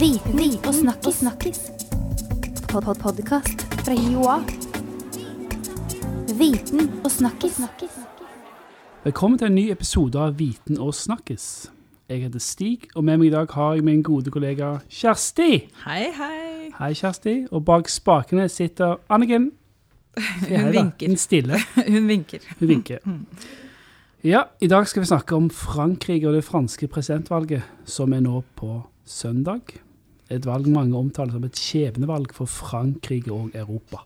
Viten og snakkis. snakkis. Pod -pod Podkast fra Joa. Viten og snakkis. Velkommen til en ny episode av Viten og snakkes. Jeg heter Stig, og med meg i dag har jeg min gode kollega Kjersti. Hei, hei. Hei, Kjersti. Og bak spakene sitter Anniken. Hun da. vinker. Hun stille. Hun vinker. Hun vinker. Ja, i dag skal vi snakke om Frankrike og det franske presidentvalget, som er nå på søndag. Et valg mange omtaler som et skjebnevalg for Frankrike og Europa.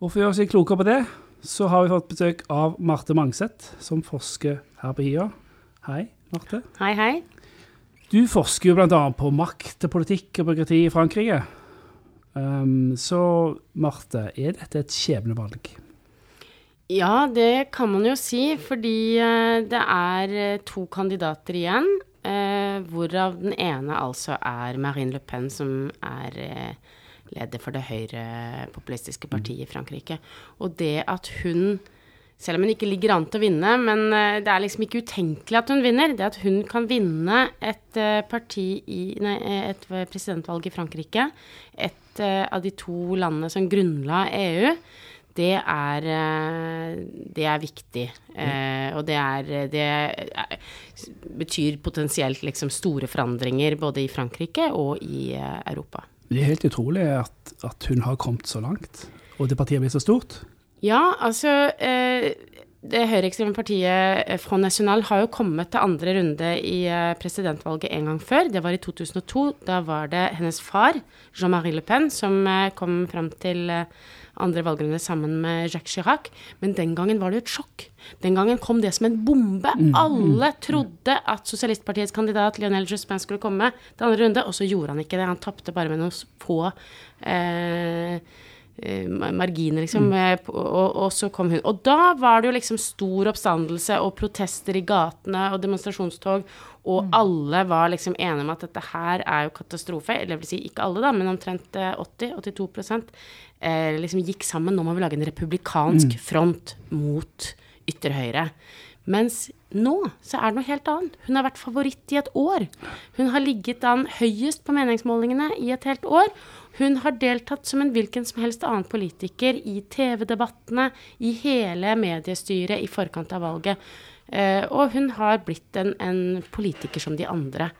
Og for å gjøre oss klokere på det, så har vi fått besøk av Marte Mangseth, som forsker her på HiA. Hei, Marte. Hei, hei. Du forsker jo bl.a. på makt politikk og byråkrati i Frankrike. Um, så Marte, er dette et skjebnevalg? Ja, det kan man jo si, fordi eh, det er eh, to kandidater igjen. Hvorav den ene altså er Marine Le Pen, som er eh, leder for det høyrepopulistiske partiet i Frankrike. Og det at hun selv om hun ikke ligger an til å vinne, men eh, det er liksom ikke utenkelig at hun vinner. Det at hun kan vinne et eh, parti i Nei, et presidentvalg i Frankrike, et av de to landene som grunnla EU, det er, eh, det er viktig. Eh, og det er Det er, betyr potensielt liksom store forandringer både i Frankrike og i eh, Europa. Det er helt utrolig at, at hun har kommet så langt, og det partiet blir så stort. Ja, altså eh, Det høyreekstreme partiet eh, Front National har jo kommet til andre runde i eh, presidentvalget en gang før. Det var i 2002. Da var det hennes far, Jean-Marie Le Pen, som eh, kom fram til eh, andre valgrunde sammen med Jacques Chirac. Men den gangen var det jo et sjokk. Den gangen kom det som en bombe. Alle trodde at Sosialistpartiets kandidat Lionel Jospin skulle komme til andre runde, og så gjorde han ikke det. Han tapte bare med noen få eh, eh, marginer, liksom. Mm. Og, og så kom hun. Og da var det jo liksom stor oppstandelse og protester i gatene og demonstrasjonstog, og alle var liksom enige om at dette her er jo katastrofe. Eller vil si ikke alle, da, men omtrent eh, 80-82 eh, liksom gikk sammen. Nå må vi lage en republikansk front mot ytre høyre. Mens nå så er det noe helt annet. Hun har vært favoritt i et år. Hun har ligget an høyest på meningsmålingene i et helt år. Hun har deltatt som en hvilken som helst annen politiker i TV-debattene, i hele mediestyret i forkant av valget. Eh, og hun har blitt en, en politiker som de andre.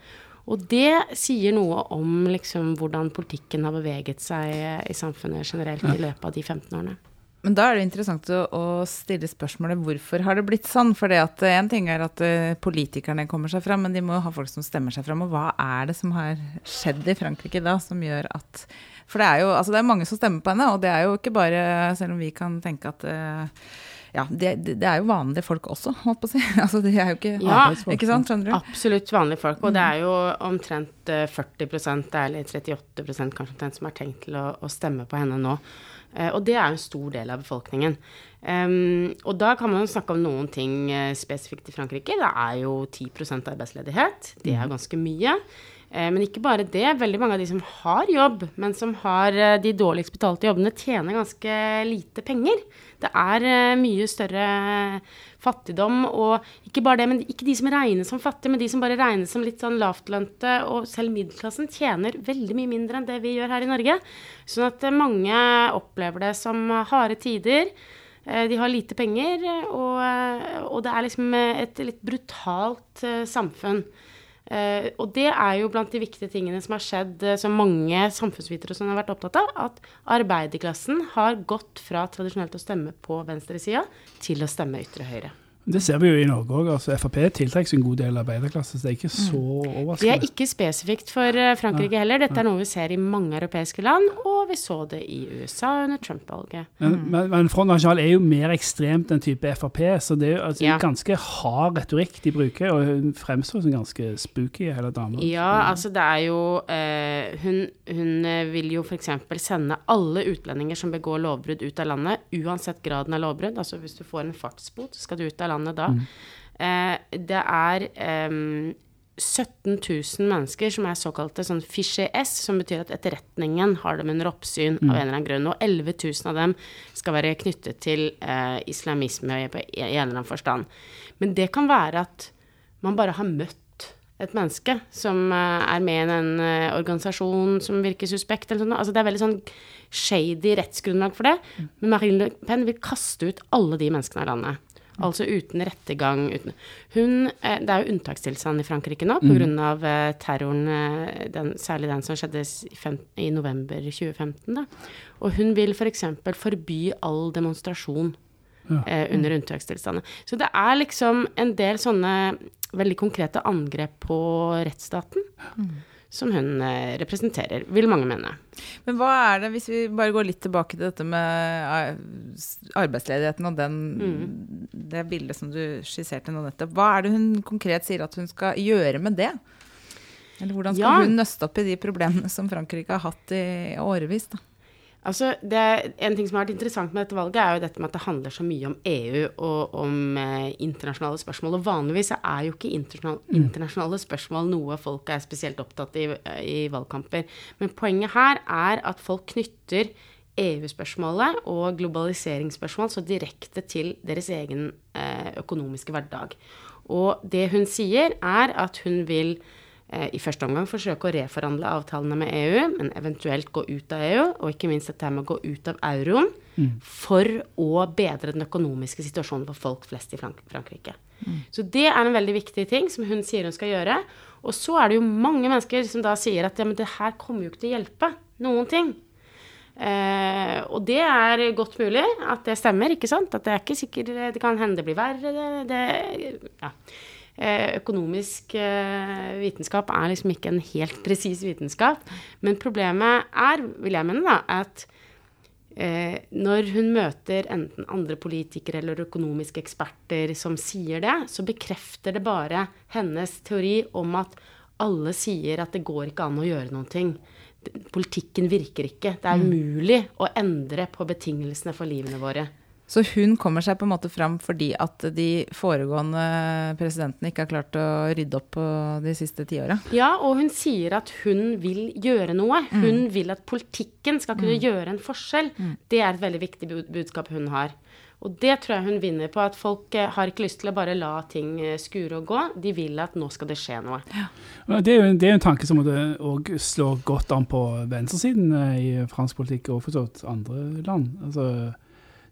Og det sier noe om liksom, hvordan politikken har beveget seg eh, i samfunnet generelt i løpet av de 15 årene. Men da er det interessant å, stille spørsmålet hvorfor har det blitt sånn? For én ting er at eh, politikerne kommer seg fram, men de må jo ha folk som stemmer seg fram. Og hva er det som har skjedd i Frankrike da som gjør at For det er jo altså det er mange som stemmer på henne, og det er jo ikke bare Selv om vi kan tenke at eh, ja, det, det er jo vanlige folk også, holdt på å si. Altså, det er jo ikke Ja, Ikke sant, skjønner du? Absolutt vanlige folk. Og det er jo omtrent eh, 40% eller 38% kanskje omtrent, som er tenkt til å, å stemme på henne nå. Eh, og det er jo en stor del av befolkningen. Um, og da kan man jo snakke om noen ting eh, spesifikt i Frankrike. Det er jo 10% arbeidsledighet. Det er jo ganske mye. Eh, men ikke bare det. Veldig mange av de som har jobb, men som har de dårligst betalte jobbene, tjener ganske lite penger. Det er eh, mye større fattigdom, og ikke bare det, men ikke de som regnes som fattige, men de som bare regnes som litt sånn lavtlønte, og selv middelklassen tjener veldig mye mindre enn det vi gjør her i Norge. Sånn at eh, mange opplever det som harde tider. Eh, De har lite penger, og, eh, og det er liksom et litt brutalt eh, samfunn. Eh, og det er jo blant de viktige tingene som har skjedd, uh, som mange samfunnsvitere som har vært opptatt av, at arbeiderklassen har gått fra tradisjonelt å stemme på venstresida til å stemme ytre høyre. Det ser vi jo i Norge òg. Altså, Frp tiltrekker seg en god del arbeiderklasse, så det er ikke så Det er ikke spesifikt for eh, Frankrike heller. Dette er noe vi ser i mange europeiske land, og vi så det i USA under Trump-valget. Men, men, men Front National er jo mer ekstremt enn type Frp, så det er jo altså, Ja. ganske hard retorikk de bruker, og hun fremstår som ganske spooky, hele dama. Ja, altså det er jo eh, Hun, hun eh, vil jo f.eks. sende alle utlendinger som begår lovbrudd, ut av landet, uansett graden av lovbrudd. Altså hvis du får en fartsbot, skal du ut av landet da. Eh, det er um, 17 000 mennesker som er såkalte sånn fiché S, som betyr at etterretningen har dem under oppsyn av en eller annen grunn. Og 11 000 av dem skal være knyttet til eh, islamisme i, i en eller annen forstand. Men det kan være at man bare har møtt et menneske som eh, er med i en eh, organisasjon som virker suspekt, eller sånn. Altså, det er veldig sånn shady rettsgrunnlag for det. Men Marine Le Pen vil kaste ut alle de menneskene av landet. Altså uten rettergang. Uten. Hun, eh, det er jo unntakstilstand i Frankrike nå pga. av eh, terroren, eh, den, særlig den som skjedde i, fem, i november 2015. Da. Og hun vil f.eks. For forby all demonstrasjon Ja. eh, under unntakstilstanden. Så det er liksom en del sånne veldig konkrete angrep på rettsstaten som hun eh, representerer, vil mange mene. Men hva er det, hvis vi bare går litt tilbake til dette med eh, arbeidsledigheten og den, det bildet som du skisserte nå nettopp, hva er det hun konkret sier at hun skal gjøre med det? Eller hvordan skal Ja. hun nøste opp i de problemene som Frankrike har hatt i årevis? Da? Altså, det, en ting som har vært interessant med dette valget, er jo dette med at det handler så mye om EU og om eh, internasjonale spørsmål. Og vanligvis er jo ikke internasjonale, internasjonale spørsmål noe folk er spesielt opptatt i, i valgkamper. Men poenget her er at folk knytter EU-spørsmålet og globaliseringsspørsmål så direkte til deres egen eh, økonomiske hverdag. Og det hun sier, er at hun vil i første omgang forsøke å reforhandle avtalene med EU, men eventuelt gå ut av EU, og ikke minst dette med å gå ut av euroen, for å bedre den økonomiske situasjonen for folk flest i Frankrike. Frankrike. Så det er en veldig viktig ting som hun sier hun skal gjøre. Og så er det jo mange mennesker som da sier at ja, men det her kommer jo ikke til å hjelpe noen ting. Eh, og det er godt mulig at det stemmer, ikke sant? At det er ikke sikkert Det kan hende det blir verre. Det, det, ja. Eh, økonomisk eh, vitenskap er liksom ikke en helt presis vitenskap. Men problemet er, vil jeg mene, da, at eh, når hun møter enten andre politikere eller økonomiske eksperter som sier det, så bekrefter det bare hennes teori om at alle sier at det går ikke an å gjøre noen ting. Politikken virker ikke. Det er umulig å endre på betingelsene for livene våre. Så hun kommer seg på en måte fram fordi at de foregående presidentene ikke har klart å rydde opp på de siste tiåra? Ja, og hun sier at hun vil gjøre noe. Hun vil at politikken skal kunne gjøre en forskjell. Det er et veldig viktig budskap hun har. Og det tror jeg hun vinner på. At folk eh, har ikke lyst til å bare la ting eh, skure og gå. De vil at nå skal det skje noe. Ja, Det er jo en, det er jo en tanke som òg slår godt an på venstresiden eh, i fransk politikk og for så vidt andre land. Altså,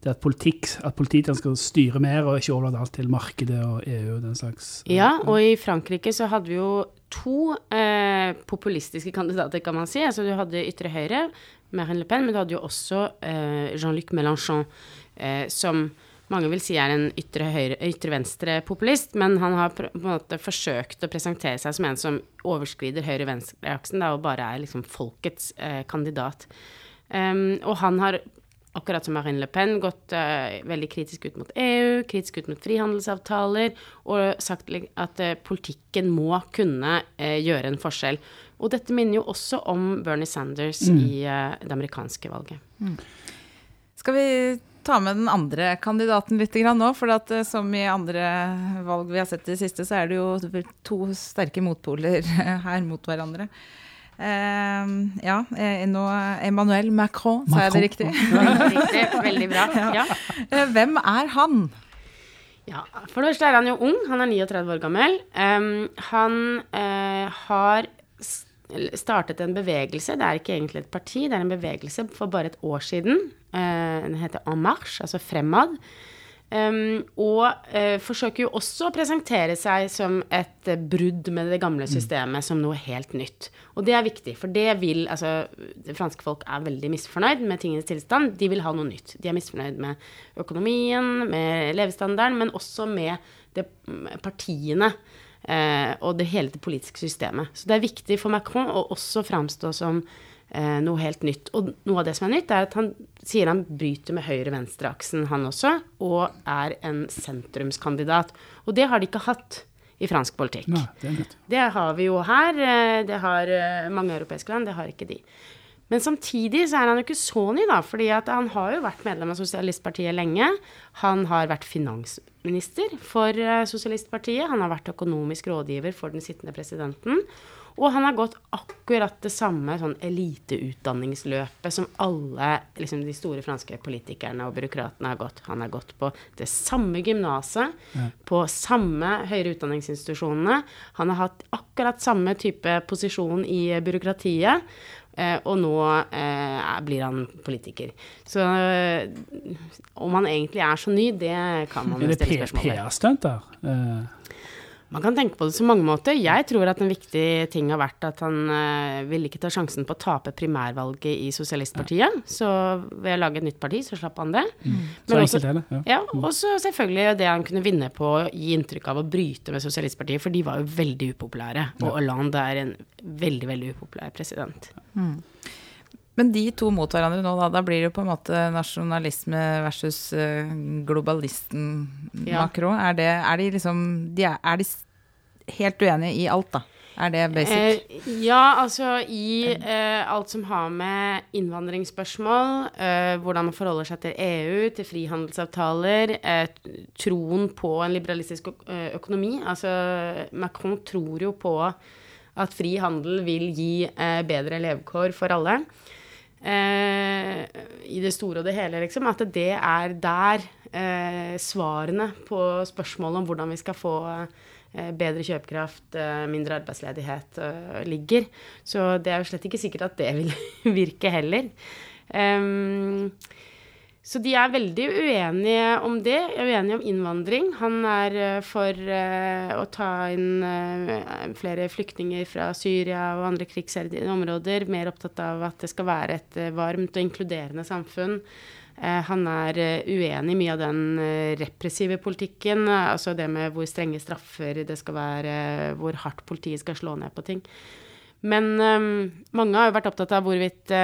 det at, politikk, at politikken skal styre mer og ikke overlate alt til markedet og EU og den slags. Ja, og i Frankrike så hadde vi jo to eh, populistiske kandidater, kan man si. Altså du hadde ytre høyre, Marine Le Pen, men du hadde jo også eh, Jean-Luc Mélenchon, eh, som mange vil si er en ytre, høyre, ytre venstre populist, men han har på en måte forsøkt å presentere seg som en som overskrider høyre-venstre-aksen, og bare er liksom folkets eh, kandidat. Um, og han har akkurat som Marine Le Pen, gått uh, veldig kritisk ut mot EU, kritisk ut mot frihandelsavtaler, og sagt at uh, politikken må kunne uh, gjøre en forskjell. Og dette minner jo også om Bernie Sanders i eh, det amerikanske valget. Skal vi ta med den andre kandidaten litt grann nå? For at, som i andre valg vi har sett i det siste, så er det jo to sterke motpoler her mot hverandre. Eh, ja, eh, nå Emmanuel Macron, sa jeg det riktig, veldig bra. Ja. Eh, Hvem er han? Ja, For det første er han jo ung, han er 39 år gammel. Um, han uh, har startet en bevegelse, det er ikke egentlig et parti, det er en bevegelse for bare et år siden. Uh, den heter En Marche, altså Fremad. Em, og uh, forsøker jo også å presentere seg som et uh, brudd med det gamle systemet, som noe helt nytt. Og det er viktig, for det vil Altså, det franske folk er veldig misfornøyd med tingenes tilstand. De vil ha noe nytt. De er misfornøyd med økonomien, med levestandarden, men også med det, partiene. Uh, og det hele det politiske systemet. Så det er viktig for Macron å også framstå som noe helt nytt. Og noe av det som er nytt, er at han sier han bryter med høyre-venstre-aksen, han også, og er en sentrumskandidat. Og det har de ikke hatt i fransk politikk. Nei, det. Det har vi jo her. eh, Det har eh, mange europeiske land, det har ikke de. Men samtidig så er han jo ikke så ny, da. fordi han har jo vært medlem av Sosialistpartiet lenge. Han har vært finansminister for eh, Sosialistpartiet. Han har vært økonomisk rådgiver for den sittende presidenten. Og han har gått akkurat det samme sånn eliteutdanningsløpet som alle liksom, de store franske politikerne og byråkratene har gått. Han har gått på det samme gymnaset, Ja. på samme høyere utdanningsinstitusjonene. Han har hatt akkurat samme type posisjon i byråkratiet. Eh, og nå eh, blir han politiker. Så eh, om han egentlig er så ny, det kan man Er det stille spørsmål ved. PR-stunt der? Eh, Man kan tenke på det så mange måter. Jeg tror at en viktig ting har vært at han uh, ville ikke ta sjansen på å tape primærvalget i Sosialistpartiet. Så ved å lage et nytt parti, så slapp han det. så Men også- er det. Ja. Ja, og så selvfølgelig det han kunne vinne på å gi inntrykk av å bryte med Sosialistpartiet, for de var jo veldig upopulære. Og Hollande er en veldig, veldig upopulær president. Men de to mot hverandre nå, da, da blir det jo på en måte nasjonalisme versus eh, globalisten Ja. Macron. Er, det, er de liksom de er, er de helt uenig i alt, da? Er det basic? Eh, ja, altså i eh, alt som har med innvandringsspørsmål, eh, hvordan man forholder seg til EU, til frihandelsavtaler, eh, troen på en liberalistisk eh, økonomi. Altså Macron tror jo på at fri handel vil gi eh, bedre levekår for alle. I det store og det hele, liksom. At det er der svarene på spørsmålet om hvordan vi skal få eh, bedre kjøpekraft, eh, mindre arbeidsledighet, eh, ligger. Så det er jo slett ikke sikkert at det vil virke heller. Ehm, så de er veldig uenige om det. Uenige om innvandring. Han er eh, for eh, å ta inn eh, flere flyktninger fra Syria og andre krigsherjede områder. Mer opptatt av at det skal være et eh, varmt og inkluderende samfunn. Eh, han er eh, uenig i mye av den eh, repressive politikken, altså det med hvor strenge straffer det skal være, hvor hardt politiet skal slå ned på ting. Men eh, mange har jo vært opptatt av hvorvidt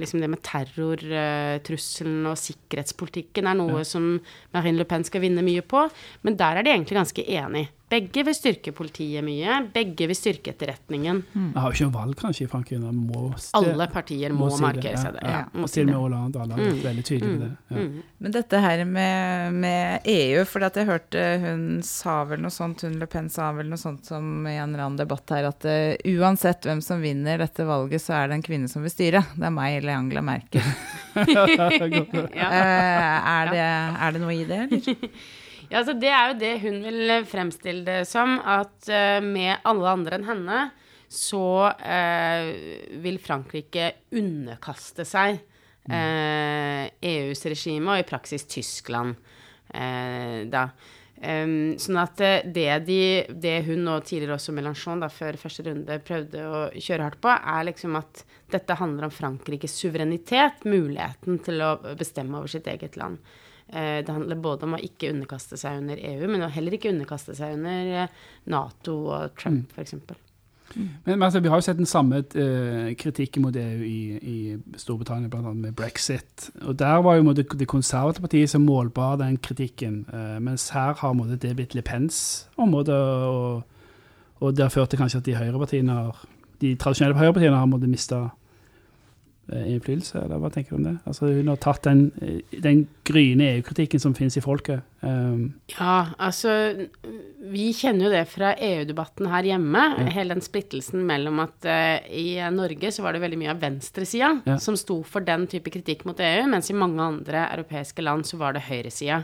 liksom det med terrortrusselen og sikkerhetspolitikken er noe som Marine Le Pen skal vinne mye på. Men der er de egentlig ganske enig. Begge vil styrke politiet mye. Begge vil styrke etterretningen. Vi har jo ikke noe valg, kanskje, i Frankrike. Må Alle partier må, si markere seg det. Ja. Ja, må Og si til og med Hollande har vært veldig tydelig på det. Ja. Mm. Men dette her med, med EU, for at jeg hørte hun sa vel noe sånt, hun Le Pen sa vel noe sånt som i en eller annen debatt her, at uh, uansett hvem som vinner dette valget, så er det en kvinne som vil styre. Det er meg eller Angela Merkel. Ja. Eh, er, det, er det noe i det, eller? Ja, altså det er jo det hun vil fremstille det som, at eh, med alle andre enn henne, så eh, vil Frankrike underkaste seg eh, EUs regime, og i praksis Tyskland, eh, da. Um, sånn at eh, det, de, det hun og tidligere også Melanchon da, før første runde prøvde å kjøre hardt på, er liksom at dette handler om Frankrikes suverenitet, muligheten til å bestemme over sitt eget land. Eh, Det handler både om å ikke underkaste seg under EU, men å heller ikke underkaste seg under eh, Nato og Trump, f.eks. Men, men altså, vi har jo sett den samme uh, kritikken mot EU i, i Storbritannia, bl.a. med brexit. Og Der var jo måtte, det konservative partiet som målbar den kritikken, Uh, mens her har måtte, det blitt Le Pens område. Og, og det har ført til kanskje at de høyrepartiene har, de tradisjonelle høyrepartiene har måttet miste eh, innflytelse, eller hva tenker du om det? Altså Hun har tatt den, den gryende EU-kritikken som finnes i folket. Um, Ja, altså Vi kjenner jo det fra EU-debatten her hjemme. Hele den splittelsen mellom at uh, i Norge så var det veldig mye av venstresida Ja. som sto for den type kritikk mot EU, mens i mange andre europeiske land så var det høyresida.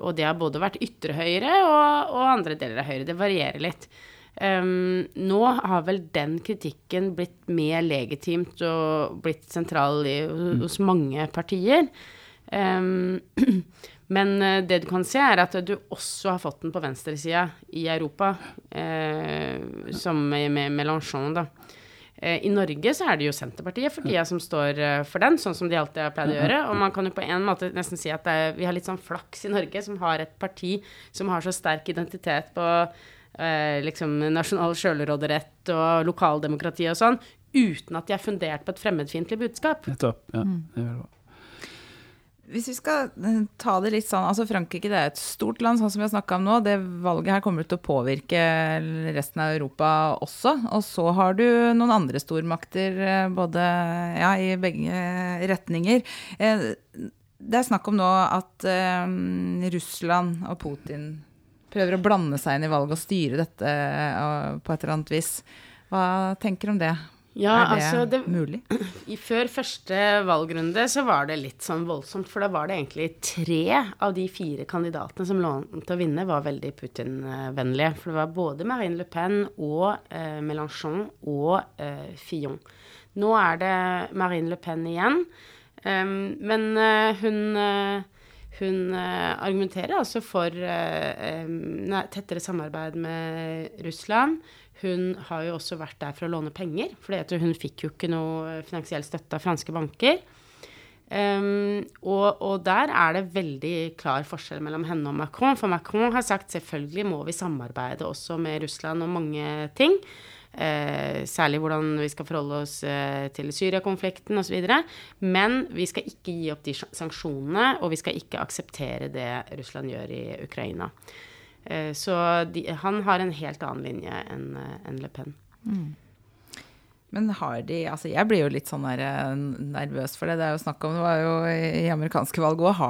Og det har både vært ytre høyre og, og andre deler av høyre. Det varierer litt. Um, nå har vel den kritikken blitt mer legitimt og blitt sentral i, hos mange partier. Um, men eh, det du kan se, er at du også har fått den på venstresida i Europa, uh, som med, med Mélenchon, da. Eh, I Norge så er det jo Senterpartiet for tida som står for den, sånn som de alltid har pleid å gjøre. Og man kan jo på en måte nesten si at er, vi har litt sånn flaks i Norge som har et parti som har så sterk identitet på eh, liksom nasjonal sjølråderett og lokaldemokrati og sånn, uten at de er fundert på et fremmedfiendtlig budskap. nettopp. Ja, er bra. Hvis vi skal eh, ta det litt sånn altså Frankrike det er et stort land, sånn som vi har snakka om nå. Det valget her kommer til å påvirke resten av Europa også. Og så har du noen andre stormakter eh, både ja, i begge retninger. Eh, det er snakk om nå at um, Russland og Putin prøver å blande seg inn i valget og styre dette uh, på et eller annet vis. Hva tenker du om det? Ja, er det, altså, det mulig? I før første valgrunde så var det litt sånn voldsomt, for da var det egentlig tre av de fire kandidatene som lå an til å vinne, var veldig Putin-vennlige. For det var både Marine Le Pen og eh, Mélenchon og eh, Fillon. Nå er det Marine Le Pen igjen, um, men uh, hun uh, hun uh, argumenterer altså for um, tettere samarbeid med Russland. Hun har jo også vært der for å låne penger, for hun fikk jo ikke noe finansiell støtte av franske banker. Um, og, og, der er det veldig klar forskjell mellom henne og Macron. For Macron har sagt selvfølgelig må vi samarbeide også med Russland om mange ting. Eh, særlig hvordan vi skal forholde oss eh, til Syria-konflikten osv. Men vi skal ikke gi opp de sanksjonene, og vi skal ikke akseptere det Russland gjør i Ukraina. Eh, så de, han har en helt annen linje enn eh, en Le Pen. Mm. Men har de Altså, jeg blir jo litt sånn der, eh, nervøs for det. Det er jo snakk om Det var jo i amerikanske valg òg.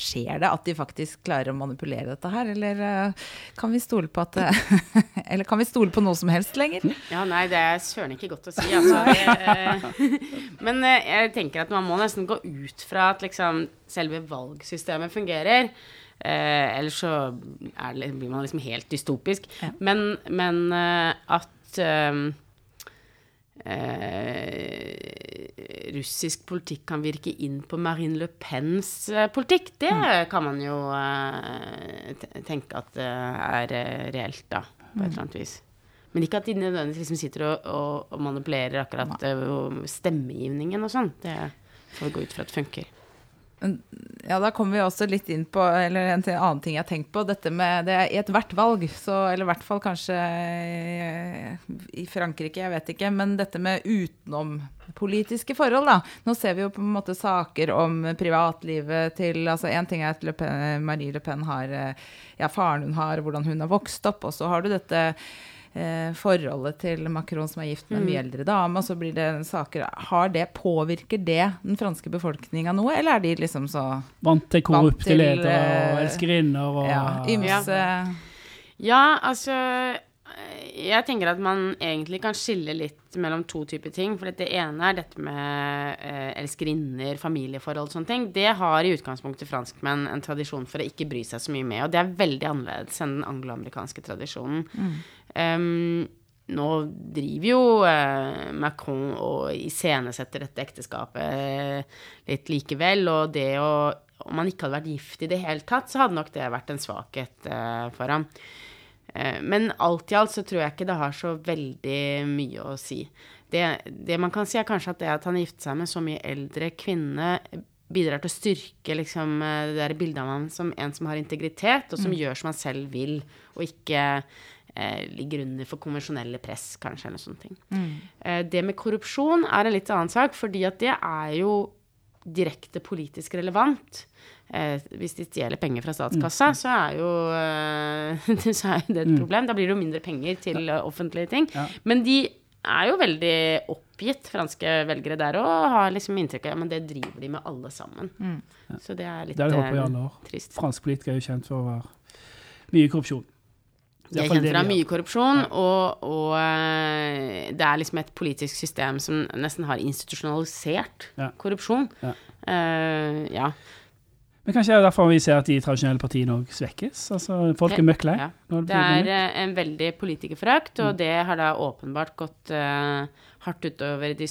Skjer det at de faktisk klarer å manipulere dette her, eller kan vi stole på at Eller kan vi stole på noe som helst lenger? Ja, nei, det er søren ikke godt å si, altså. Men jeg tenker at man må nesten gå ut fra at liksom selve valgsystemet fungerer. Eh, ellers så det, blir man liksom helt dystopisk. Ja. Men, men at uh, uh, russisk politikk kan virke inn på Marine Le Pens politikk, det mm. kan man jo tenke at det er reelt, da, på et eller annet vis. Men ikke at de nødvendigvis liksom sitter og, og, og manipulerer akkurat stemmegivningen og sånn. Det får vi gå ut fra at funker. Ja, da kommer vi også litt inn på eller en annen ting jeg har tenkt på. Dette med det i ethvert valg, så, eller i hvert fall kanskje i Frankrike, jeg vet ikke. Men dette med utenompolitiske forhold, da. Nå ser vi jo på en måte saker om privatlivet til altså Én ting er at Le Pen, Marie Le Pen har ja, faren hun har, hvordan hun har vokst opp. Og så har du dette eh, forholdet til Macron som er gift med en mye mm. eldre dame, og så blir det saker. Har det, Påvirker det den franske befolkninga noe, eller er de liksom så Vant til korrupte ledere og eh, elskerinner og Ja, ymse? Ja, altså jeg tenker at man egentlig kan skille litt mellom to typer ting. For det ene er dette med eh, elskerinner, familieforhold og sånne ting. Det har i utgangspunktet franskmenn en tradisjon for å ikke bry seg så mye med. Og det er veldig annerledes enn den angloamerikanske tradisjonen. Mm. Um, nå driver jo eh, Macron og iscenesetter dette ekteskapet eh, litt likevel, og det å Om han ikke hadde vært gift i det hele tatt, så hadde nok det vært en svakhet eh, for ham. Eh, men alt i alt så tror jeg ikke det har så veldig mye å si. Det, det man kan si, er kanskje at det at han gifter seg med så mye eldre kvinne, bidrar til å styrke liksom, det der bildet av ham som en som har integritet, og som mm. gjør som han selv vil, og ikke eh, ligger under for konvensjonelle press, kanskje, eller sånne ting. Mm. Eh, det med korrupsjon er en litt annen sak, fordi at det er jo direkte politisk relevant. Eh, hvis de stjeler penger fra statskassa, mm. så, er jo, eh, så er det et mm. problem. Da blir det jo mindre penger til ja. offentlige ting. Ja. Men de er jo veldig oppgitt, franske velgere der, og har liksom inntrykk av at det driver de med alle sammen. Mm. Så det er litt det er det eh, trist. Fransk politikere er jo kjent for å være mye korrupsjon. Jeg kjenner fra mye korrupsjon, og, og, eh, det er liksom et politisk system som nesten har institusjonalisert ja. korrupsjon. Ja. Uh, ja. Men kanskje det er derfor vi ser at de tradisjonelle partiene òg svekkes? Altså, folk er møkk lei? Ja. Det er uh, en veldig politikerforakt, og mm. det har da åpenbart gått uh, hardt utover de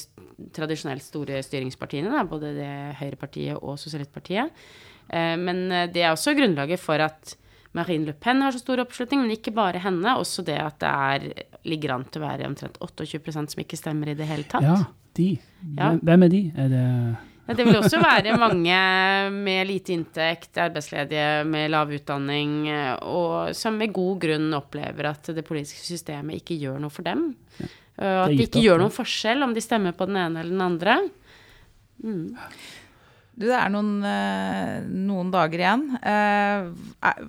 tradisjonelt store styringspartiene, da, både det Høyrepartiet og Sosialistpartiet. men det er også grunnlaget for at Marine Le Pen har så stor oppslutning, men ikke bare henne. Også det at det er, ligger an til å være omtrent 28 som ikke stemmer i det hele tatt. Ja, de. Ja. Hvem er de? Er det det vil også være mange med lite inntekt, arbeidsledige med lav utdanning, og som med god grunn opplever at det politiske systemet ikke gjør noe for dem. Ja, at det ikke gjør noen forskjell om de stemmer på den ene eller den andre. Mm. Du, det er noen, eh, noen dager igjen. Eh,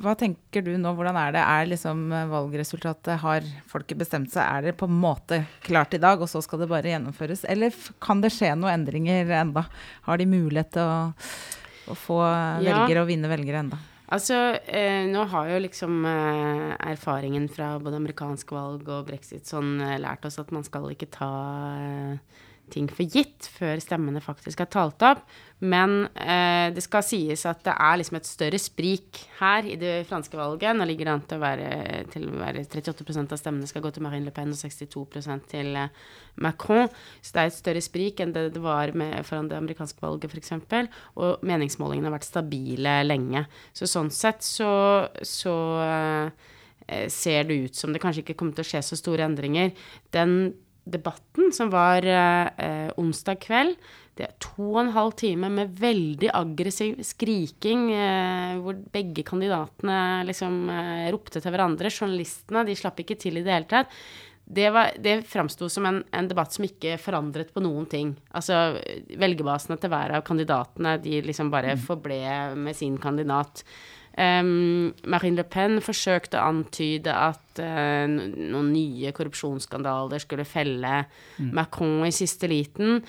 hva tenker du nå, hvordan er det? Er liksom eh, valgresultatet, har folket bestemt seg? Er det på en måte klart i dag, og så skal det bare gjennomføres? Eller kan det skje noen endringer enda? Har de mulighet til å, å få Ja. velgere og vinne velgere enda? Altså, eh, nå har jo liksom eh, erfaringen fra både amerikansk valg og brexit sånn lært oss at man skal ikke ta eh, ting for gitt før stemmene faktisk er talt opp. Men eh, det skal sies at det er liksom et større sprik her i det franske valget. Nå ligger det an til å være, til å være 38% av stemmene skal gå til Marine Le Pen og 62 til eh, Macron. Så det er et større sprik enn det det var med, foran det amerikanske valget, f.eks. Og meningsmålingene har vært stabile lenge. Så sånn sett så, så eh, ser det ut som det kanskje ikke kommer til å skje så store endringer. Den debatten som var eh, onsdag kveld, det er to og en halv time med veldig aggressiv skriking, eh, hvor begge kandidatene liksom eh, ropte til hverandre. Journalistene, de slapp ikke til i det hele tatt. Det, var- det framsto som en, en debatt som ikke forandret på noen ting. Altså, velgerbasene til hver av kandidatene, de liksom bare forble med sin kandidat. Um, Marine Le Pen forsøkte å antyde at uh, noen nye korrupsjonsskandaler skulle felle Macron i siste liten.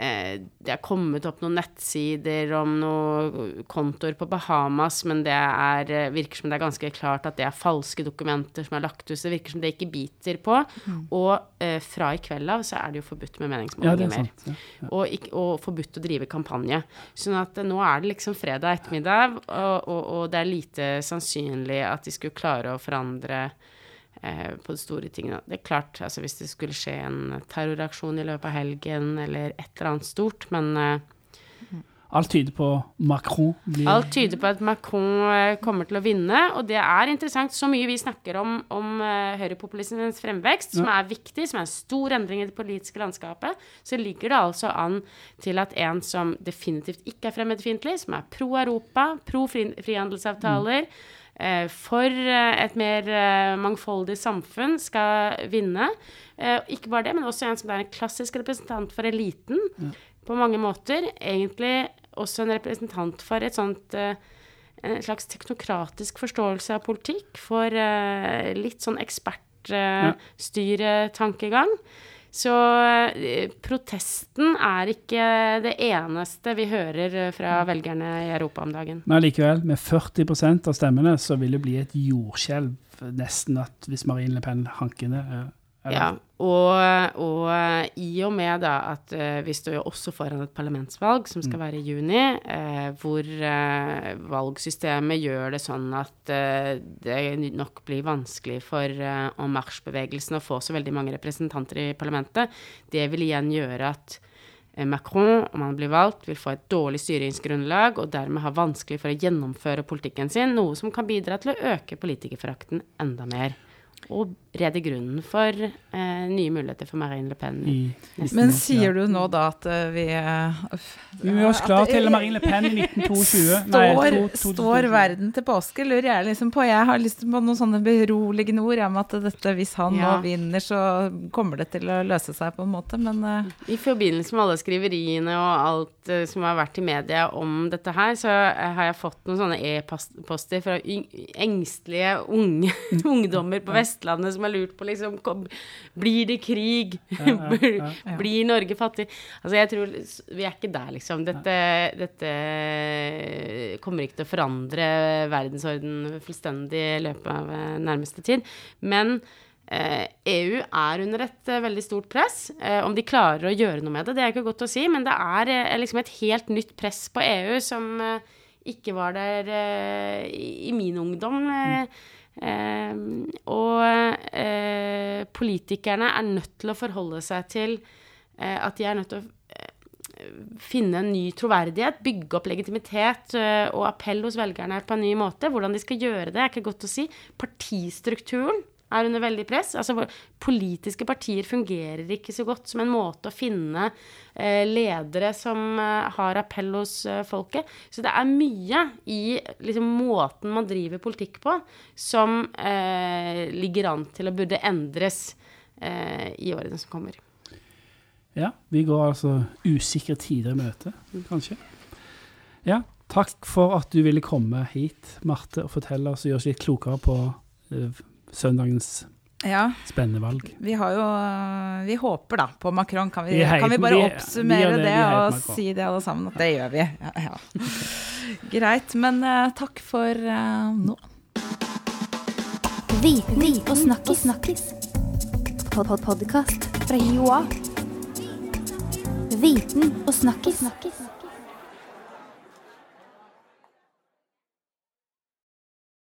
Eh, det er kommet opp noen nettsider om noen kontoer på Bahamas, men det er, eh, virker som det er ganske klart at det er falske dokumenter som er lagt ut. så Det virker som det ikke biter på. Og eh, fra i kveld av så er det jo forbudt med Ja, meningsmålinger ja, mer sant. Ja. og, ikke, og forbudt å drive kampanje. Sånn at eh, nå er det liksom fredag ettermiddag, og, og, og det er lite sannsynlig at de skulle klare å forandre eh, på de store tingene. Det er klart, altså hvis det skulle skje en terroraksjon i løpet av helgen, eller et eller annet stort, men eh, Alt tyder på Macron blir Alt tyder på at Macron eh, kommer til å vinne, og det er interessant. Så mye vi snakker om, om høyrepopulismens fremvekst, som er viktig, som er en stor endring i det politiske landskapet, så ligger det altså an til at en som definitivt ikke er fremmedfiendtlig, som er pro Europa, pro frihandelsavtaler, eh, for eh, et mer eh, mangfoldig samfunn skal vinne. Eh, ikke bare det, men også en som er en klassisk representant for eliten på mange måter. Egentlig også en representant for et sånt eh, en slags teknokratisk forståelse av politikk, for eh, litt sånn ekspertstyretankegang. Så eh, protesten er ikke det eneste vi hører eh, fra velgerne i Europa om dagen. Men likevel, med 40% av stemmene, så vil det bli et jordskjelv nesten at hvis Marine Le Pen hanker ned. Ja, og, og eh, i og med da at eh, vi står jo også foran et parlamentsvalg som skal være i juni, eh, hvor eh, valgsystemet gjør det sånn at eh, det nok blir vanskelig for eh, En Marche-bevegelsen å få så veldig mange representanter i parlamentet. Det vil igjen gjøre at eh, Macron, om han blir valgt, vil få et dårlig styringsgrunnlag og dermed ha vanskelig for å gjennomføre politikken sin, noe som kan bidra til å øke politikerforakten enda mer. Og rede grunnen for eh, nye muligheter for Marine Le Pen. Mm. Men sier du nå da at eh, vi uh, Vi gjør oss klar til Marine Le Pen i 1922. Står, to- to- står verden til påske, lurer jeg liksom på. Jeg har lyst på noen sånne beroligende ord om at dette, hvis han Ja. nå vinner, så kommer det til å løse seg på en måte, men uh, I forbindelse med alle skriveriene og alt uh, som har vært i media om dette her, så eh, har jeg fått noen sånne e-poster fra engstelige unge ungdommer på Vestlandet som har lurt på liksom kom, Blir det krig? ja, Blir Norge fattig? Altså, jeg tror Vi er ikke der, liksom. Dette, dette kommer ikke til å forandre verdensorden fullstendig i løpet av eh, nærmeste tid. Men eh, EU er under et eh, veldig stort press. Eh, om de klarer å gjøre noe med det, det er ikke godt å si, men det er eh, liksom et helt nytt press på EU som eh, ikke var der eh, i, i min ungdom. Eh, eh, og eh, politikerne er nødt til å forholde seg til eh, at de er nødt til å eh, finne en ny troverdighet, bygge opp legitimitet og appell hos velgerne på en ny måte. Hvordan de skal gjøre det, er ikke godt å si. Partistrukturen er under veldig press. Altså, politiske partier fungerer ikke så godt som en måte å finne eh, ledere som eh, har appell hos eh, folket. Så det er mye i liksom, måten man driver politikk på, som eh, ligger an til å burde endres eh, i årene som kommer. Ja, vi går altså usikre tider i møte, kanskje. Ja, takk for at du ville komme hit, Marte, og fortelle oss og gjøre oss litt klokere på eh, søndagens Ja, spennende valg. vi har jo Vi håper da på Macron. Kan vi, Vi heier kan vi bare vi- oppsummere det, det, og Macron. si det alle sammen? At det gjør vi. Ja, ja. Greit. Men uh, takk for uh, nå. Viten og snakkis. snakkis. Pod -pod Podkast fra Joa. Viten og snakkis. snakkis.